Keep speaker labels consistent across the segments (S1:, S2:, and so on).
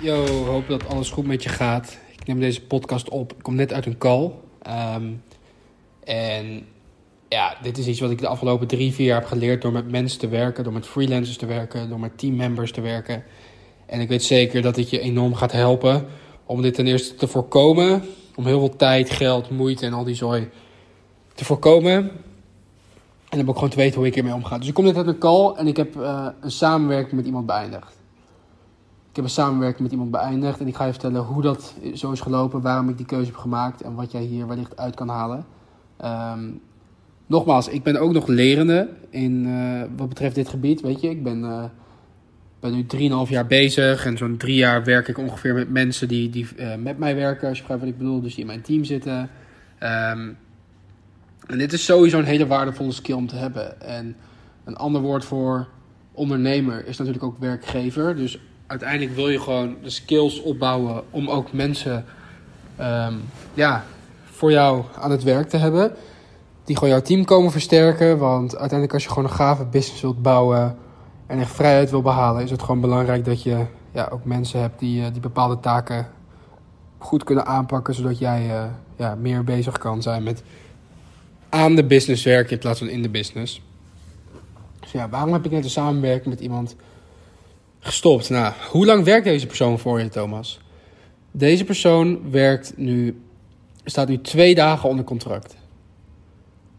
S1: Yo, hoop dat alles goed met je gaat. Ik neem deze podcast op. Ik kom net uit een call. Ehm, en ja, dit is iets wat ik de afgelopen drie, vier jaar heb geleerd door met mensen te werken, door met freelancers te werken, door met teammembers te werken. En ik weet zeker dat dit je enorm gaat helpen om dit ten eerste te voorkomen. Om heel veel tijd, geld, moeite en al die zooi te voorkomen. En dan ook gewoon te weten hoe ik ermee omga. Dus ik kom net uit een call en ik heb uh, een samenwerking met iemand beëindigd. Ik heb een samenwerking met iemand beëindigd en ik ga je vertellen hoe dat zo is gelopen, waarom ik die keuze heb gemaakt en wat jij hier wellicht uit kan halen. Um, nogmaals, ik ben ook nog lerende in uh, wat betreft dit gebied. Weet je, ik ben, uh, ben nu 3,5 jaar bezig en zo'n drie jaar werk ik ongeveer met mensen die, die met mij werken, als je begrijpt wat ik bedoel, dus die in mijn team zitten. Um, en dit is sowieso een hele waardevolle skill om te hebben. En een ander woord voor ondernemer is natuurlijk ook werkgever. Dus uiteindelijk wil je gewoon de skills opbouwen om ook mensen um, ja, voor jou aan het werk te hebben. Die gewoon jouw team komen versterken. Want uiteindelijk als je gewoon een gave business wilt bouwen en echt vrijheid wil behalen, is het gewoon belangrijk dat je ja, ook mensen hebt die, uh, die bepaalde taken goed kunnen aanpakken. Zodat jij uh, ja, meer bezig kan zijn met aan de business werken in plaats van in de business. Dus ja, waarom heb ik net een samenwerking met iemand gestopt? Nou, hoe lang werkt deze persoon voor je, Thomas? Deze persoon werkt nu, staat nu twee dagen onder contract.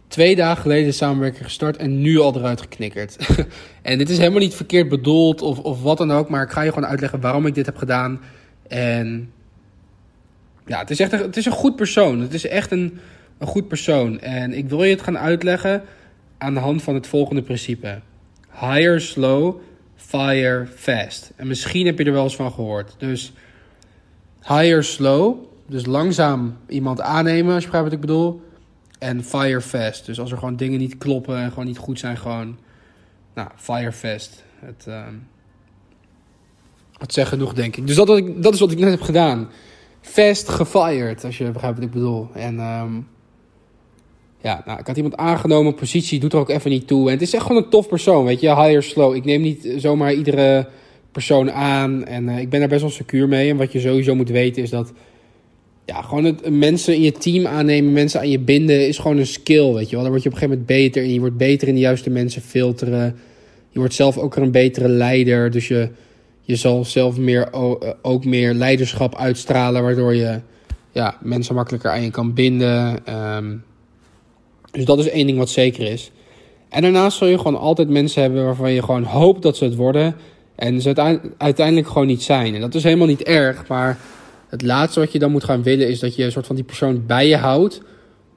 S1: Twee dagen geleden is samenwerking gestart en nu al eruit geknikkerd. en dit is helemaal niet verkeerd bedoeld of, of wat dan ook, maar ik ga je gewoon uitleggen waarom ik dit heb gedaan. En ja, het is echt het is een goed persoon. Het is echt een, een goed persoon. En ik wil je het gaan uitleggen aan de hand van het volgende principe: hire slow, fire fast. En misschien heb je er wel eens van gehoord. Dus hire slow, dus langzaam iemand aannemen, als je begrijpt wat ik bedoel. En fire fast. Dus als er gewoon dingen niet kloppen en gewoon niet goed zijn, gewoon. Nou, fire fast. Het, uh, het zegt genoeg, denk ik. Dus dat, is wat ik net heb gedaan. Fast gefired, als je begrijpt wat ik bedoel. En um, ja, nou, ik had iemand aangenomen, positie doet er ook even niet toe. En het is echt gewoon een tof persoon, weet je. Hire slow. Ik neem niet zomaar iedere persoon aan. En uh, ik ben daar best wel secuur mee. En wat je sowieso moet weten is dat... Ja, gewoon het, mensen in je team aannemen, mensen aan je binden, is gewoon een skill, weet je wel. Daar word je op een gegeven moment beter in. Je wordt beter in de juiste mensen filteren. Je wordt zelf ook een betere leider. Dus je, je zal zelf meer, ook meer leiderschap uitstralen, waardoor je ja, mensen makkelijker aan je kan binden. Um, dus dat is één ding wat zeker is. En daarnaast zul je gewoon altijd mensen hebben waarvan je gewoon hoopt dat ze het worden. En ze uiteindelijk gewoon niet zijn. En dat is helemaal niet erg. Maar het laatste wat je dan moet gaan willen is dat je een soort van die persoon bij je houdt.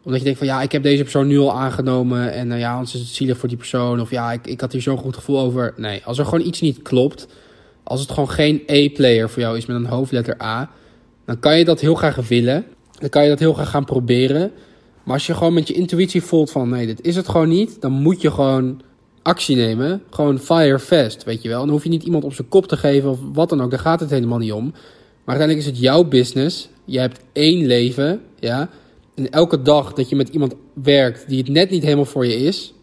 S1: Omdat je denkt van ja, ik heb deze persoon nu al aangenomen. En uh, ja, anders is het zielig voor die persoon. Of ja, ik, ik had hier zo'n goed gevoel over. Nee, als er gewoon iets niet klopt. Als het gewoon geen A-player voor jou is met een hoofdletter A. Dan kan je dat heel graag willen. Dan kan je dat heel graag gaan proberen. Maar als je gewoon met je intuïtie voelt van nee, dit is het gewoon niet, dan moet je gewoon actie nemen. Gewoon fire fast, weet je wel. Dan hoef je niet iemand op zijn kop te geven of wat dan ook. Daar gaat het helemaal niet om. Maar uiteindelijk is het jouw business. Je hebt één leven, ja. En elke dag dat je met iemand werkt die het net niet helemaal voor je is.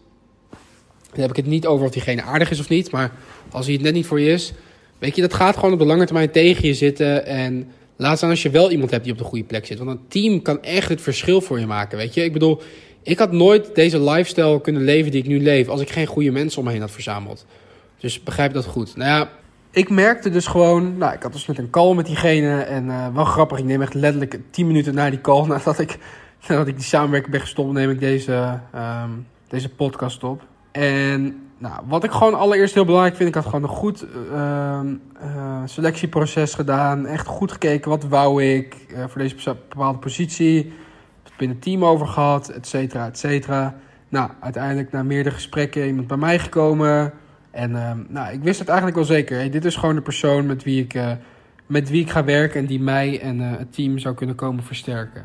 S1: Dan heb ik het niet over of diegene aardig is of niet. Maar als hij het net niet voor je is. Weet je, dat gaat gewoon op de lange termijn tegen je zitten. En Laat staan als je wel iemand hebt die op de goede plek zit. Want een team kan echt het verschil voor je maken, weet je. Ik bedoel, ik had nooit deze lifestyle kunnen leven die ik nu leef... als ik geen goede mensen om me heen had verzameld. Dus begrijp dat goed. Nou ja, ik merkte dus gewoon... Nou, ik had dus met een call met diegene. En uh, wel grappig, ik neem echt letterlijk 10 minuten na die call... nadat ik, nadat ik die samenwerking ben gestopt... neem ik deze, um, deze podcast op. En nou, wat ik gewoon allereerst heel belangrijk vind, ik had gewoon een goed uh, uh, selectieproces gedaan. Echt goed gekeken, wat wou ik uh, voor deze bepaalde positie. Binnen het team over gehad, et cetera, et cetera. Nou, uiteindelijk na meerdere gesprekken iemand bij mij gekomen. En ehm, nou, ik wist het eigenlijk wel zeker. Hey, dit is gewoon de persoon met wie ik, eh, met wie ik ga werken en die mij en het team zou kunnen komen versterken.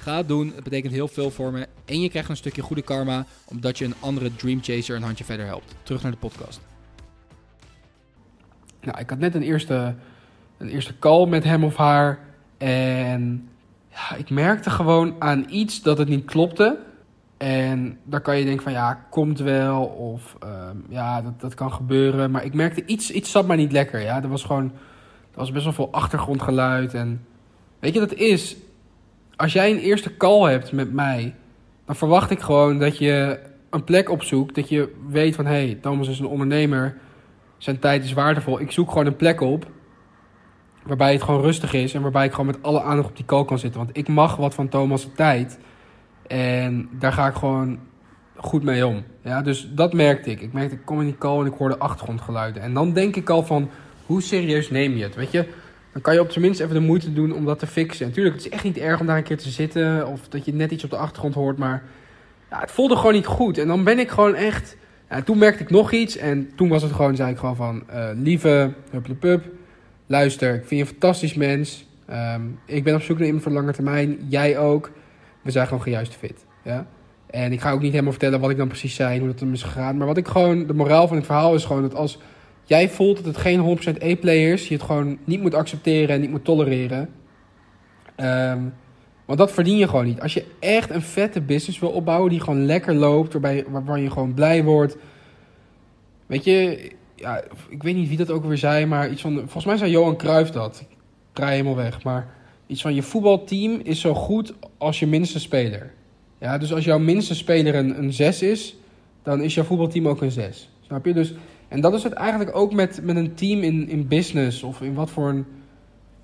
S2: Ga het doen, het betekent heel veel voor me. En je krijgt een stukje goede karma, omdat je een andere Dream Chaser een handje verder helpt. Terug naar de podcast.
S1: Nou, ik had net een eerste, een eerste call met hem of haar. En ja, ik merkte gewoon aan iets dat het niet klopte. En daar kan je denken van ja, komt wel. Of ehm, ja, dat, dat kan gebeuren. Maar ik merkte iets, iets zat maar niet lekker. Ja, er was gewoon, er was best wel veel achtergrondgeluid. En weet je, dat is als jij een eerste call hebt met mij, dan verwacht ik gewoon dat je een plek opzoekt. Dat je weet van hé, hey, Thomas is een ondernemer. Zijn tijd is waardevol. Ik zoek gewoon een plek op. Waarbij het gewoon rustig is. En waarbij ik gewoon met alle aandacht op die call kan zitten. Want ik mag wat van Thomas' tijd. En daar ga ik gewoon goed mee om. Ja, dus dat merkte ik. Ik merkte, ik kom in die call en ik hoorde achtergrondgeluiden. En dan denk ik al van, hoe serieus neem je het? Weet je, dan kan je op zijn minst even de moeite doen om dat te fixen. Natuurlijk, het is echt niet erg om daar een keer te zitten. Of dat je net iets op de achtergrond hoort. Maar ja, het voelde gewoon niet goed. En dan ben ik gewoon echt... Ja, toen merkte ik nog iets. En toen was het gewoon, zei ik gewoon van... Uh, lieve, hup de pup. Luister, ik vind je een fantastisch mens. Um, ik ben op zoek naar iemand voor lange termijn. Jij ook. We zijn gewoon gejuist fit. Ja? En ik ga ook niet helemaal vertellen wat ik dan precies zei. Hoe dat dan is gegaan. Maar wat ik gewoon... De moraal van het verhaal is gewoon dat als jij voelt dat het geen 100% E-players, je het gewoon niet moet accepteren en niet moet tolereren. Um, want dat verdien je gewoon niet. Als je echt een vette business wil opbouwen die gewoon lekker loopt, waarbij, waarvan je gewoon blij wordt. Weet je, ja, ik weet niet wie dat ook weer zei, maar iets van. Volgens mij zei Johan Cruijff dat. Ik draai helemaal weg. Maar iets van je voetbalteam is zo goed als je minste speler. Ja, dus als jouw minste speler een, een 6 is, dan is jouw voetbalteam ook een 6. Snap je? Dus en dat is het eigenlijk ook met, met een team in, in business of in wat voor een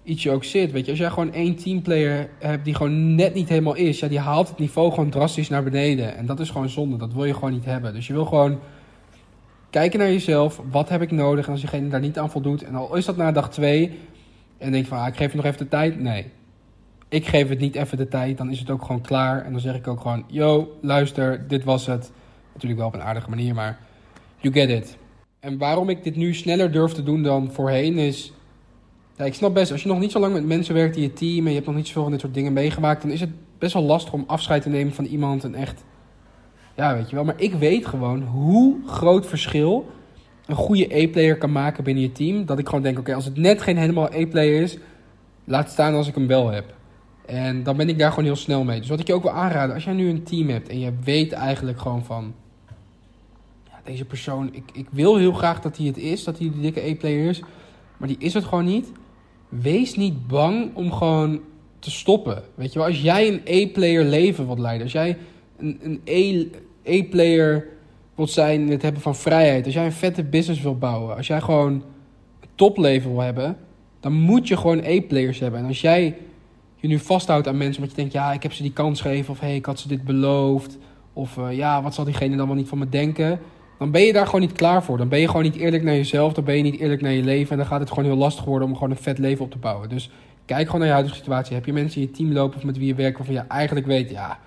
S1: iets je ook zit. Weet je, als jij gewoon één teamplayer hebt die gewoon net niet helemaal is, ja, die haalt het niveau gewoon drastisch naar beneden. En dat is gewoon zonde. Dat wil je gewoon niet hebben. Dus je wil gewoon kijken naar jezelf. Wat heb ik nodig? En als diegene daar niet aan voldoet, en al is dat na dag twee, en denk van, ah, ik geef je nog even de tijd. Nee. Ik geef het niet even de tijd, dan is het ook gewoon klaar. En dan zeg ik ook gewoon, yo, luister, dit was het. Natuurlijk wel op een aardige manier, maar you get it. En waarom ik dit nu sneller durf te doen dan voorheen is. Ja, ik snap best, als je nog niet zo lang met mensen werkt in je team en je hebt nog niet zoveel van dit soort dingen meegemaakt, dan is het best wel lastig om afscheid te nemen van iemand en echt. Ja, weet je wel. Maar ik weet gewoon hoe groot verschil een goede E-player kan maken binnen je team. Dat ik gewoon denk: oké, als het net geen helemaal E-player is, laat staan als ik hem wel heb. En dan ben ik daar gewoon heel snel mee. Dus wat ik je ook wil aanraden, als jij nu een team hebt en je weet eigenlijk gewoon van deze persoon, ik, ik wil heel graag dat hij het is, dat hij de dikke E-player is, maar die is het gewoon niet. Wees niet bang om gewoon te stoppen. Weet je wel, als jij een E-player leven wilt leiden, als jij een, E-player wilt zijn in het hebben van vrijheid, als jij een vette business wilt bouwen, als jij gewoon een topleven wil hebben, dan moet je gewoon E-players hebben. En als jij je nu vasthoudt aan mensen omdat je denkt, ja, ik heb ze die kans gegeven, of hé, hey, ik had ze dit beloofd, of uh, ja, wat zal diegene dan wel niet van me denken? Dan ben je daar gewoon niet klaar voor. Dan ben je gewoon niet eerlijk naar jezelf. Dan ben je niet eerlijk naar je leven. En dan gaat het gewoon heel lastig worden om gewoon een vet leven op te bouwen. Dus kijk gewoon naar je huidige situatie. Heb je mensen in je team lopen of met wie je werkt waarvan je eigenlijk weet, ja,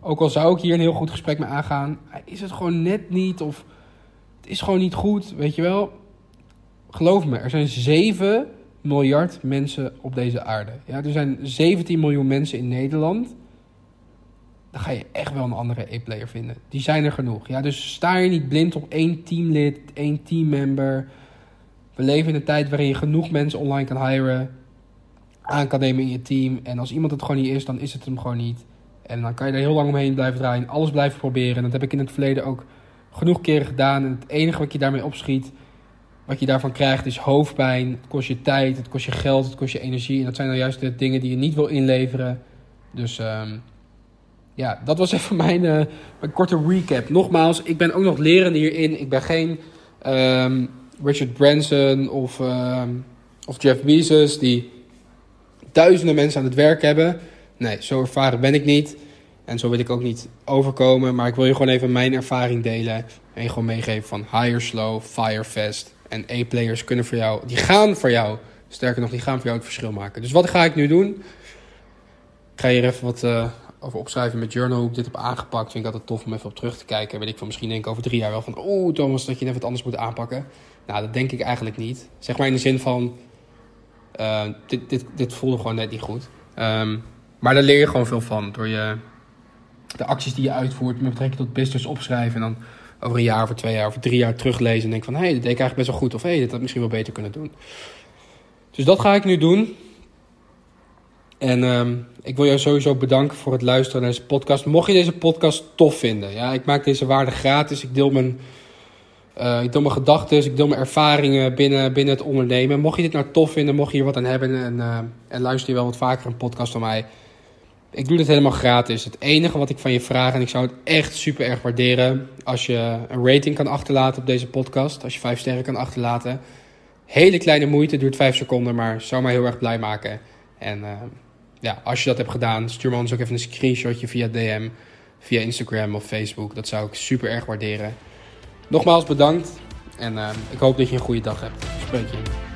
S1: ook al zou ik hier een heel goed gesprek mee aangaan, is het gewoon net niet of het is gewoon niet goed, weet je wel. Geloof me, er zijn 7 miljard mensen op deze aarde. Ja, er zijn 17 miljoen mensen in Nederland dan ga je echt wel een andere E-player vinden. Die zijn er genoeg. Ja, dus sta je niet blind op één teamlid, één teammember. We leven in een tijd waarin je genoeg mensen online kan hiren, aan kan nemen in je team. En als iemand het gewoon niet is, dan is het hem gewoon niet. En dan kan je er heel lang omheen blijven draaien, alles blijven proberen. En dat heb ik in het verleden ook genoeg keren gedaan. En het enige wat je daarmee opschiet, wat je daarvan krijgt, is hoofdpijn. Het kost je tijd, het kost je geld, het kost je energie. En dat zijn dan juist de dingen die je niet wil inleveren. Dus um, ja, dat was even mijn, uh, mijn, korte recap. Nogmaals, ik ben ook nog lerende hierin. Ik ben geen um, Richard Branson of, um, of Jeff Bezos die duizenden mensen aan het werk hebben. Nee, zo ervaren ben ik niet. En zo wil ik ook niet overkomen. Maar ik wil je gewoon even mijn ervaring delen. En je gewoon meegeven van higher slow, fire fast. En A-players kunnen voor jou, die gaan voor jou. Sterker nog, die gaan voor jou het verschil maken. Dus wat ga ik nu doen? Ik ga hier even wat uh, over opschrijven met journal. Hoe ik dit heb aangepakt. Vind ik altijd tof om even op terug te kijken. Weet ik van misschien denk ik over drie jaar wel van... Oeh Thomas, dat je net wat anders moet aanpakken. Nou, dat denk ik eigenlijk niet. Zeg maar in de zin van... Uh, dit, dit, dit voelde gewoon net niet goed. Um, maar daar leer je gewoon veel van. Door je de acties die je uitvoert met betrekking tot business opschrijven. En dan over een jaar, over twee jaar, over drie jaar teruglezen. En denk van, hé, hey, dat deed ik eigenlijk best wel goed. Of hé, hey, dit had misschien wel beter kunnen doen. Dus dat ga ik nu doen. En um, ik wil jou sowieso bedanken voor het luisteren naar deze podcast. Mocht je deze podcast tof vinden. Ja, ik maak deze waarde gratis. Ik deel mijn, uh, ik deel mijn gedachten. Ik deel mijn ervaringen binnen, binnen het ondernemen. Mocht je dit nou tof vinden, mocht je hier wat aan hebben. En, uh, en luister je wel wat vaker een podcast van mij ik doe dit helemaal gratis. Het enige wat ik van je vraag, en ik zou het echt super erg waarderen als je een rating kan achterlaten op deze podcast. Als je vijf sterren kan achterlaten. Hele kleine moeite, duurt vijf seconden, maar zou mij heel erg blij maken. En uh, ja, als je dat hebt gedaan, stuur me anders ook even een screenshotje via DM, via Instagram of Facebook. Dat zou ik super erg waarderen. Nogmaals bedankt en uh, ik hoop dat je een goede dag hebt. Spreek je.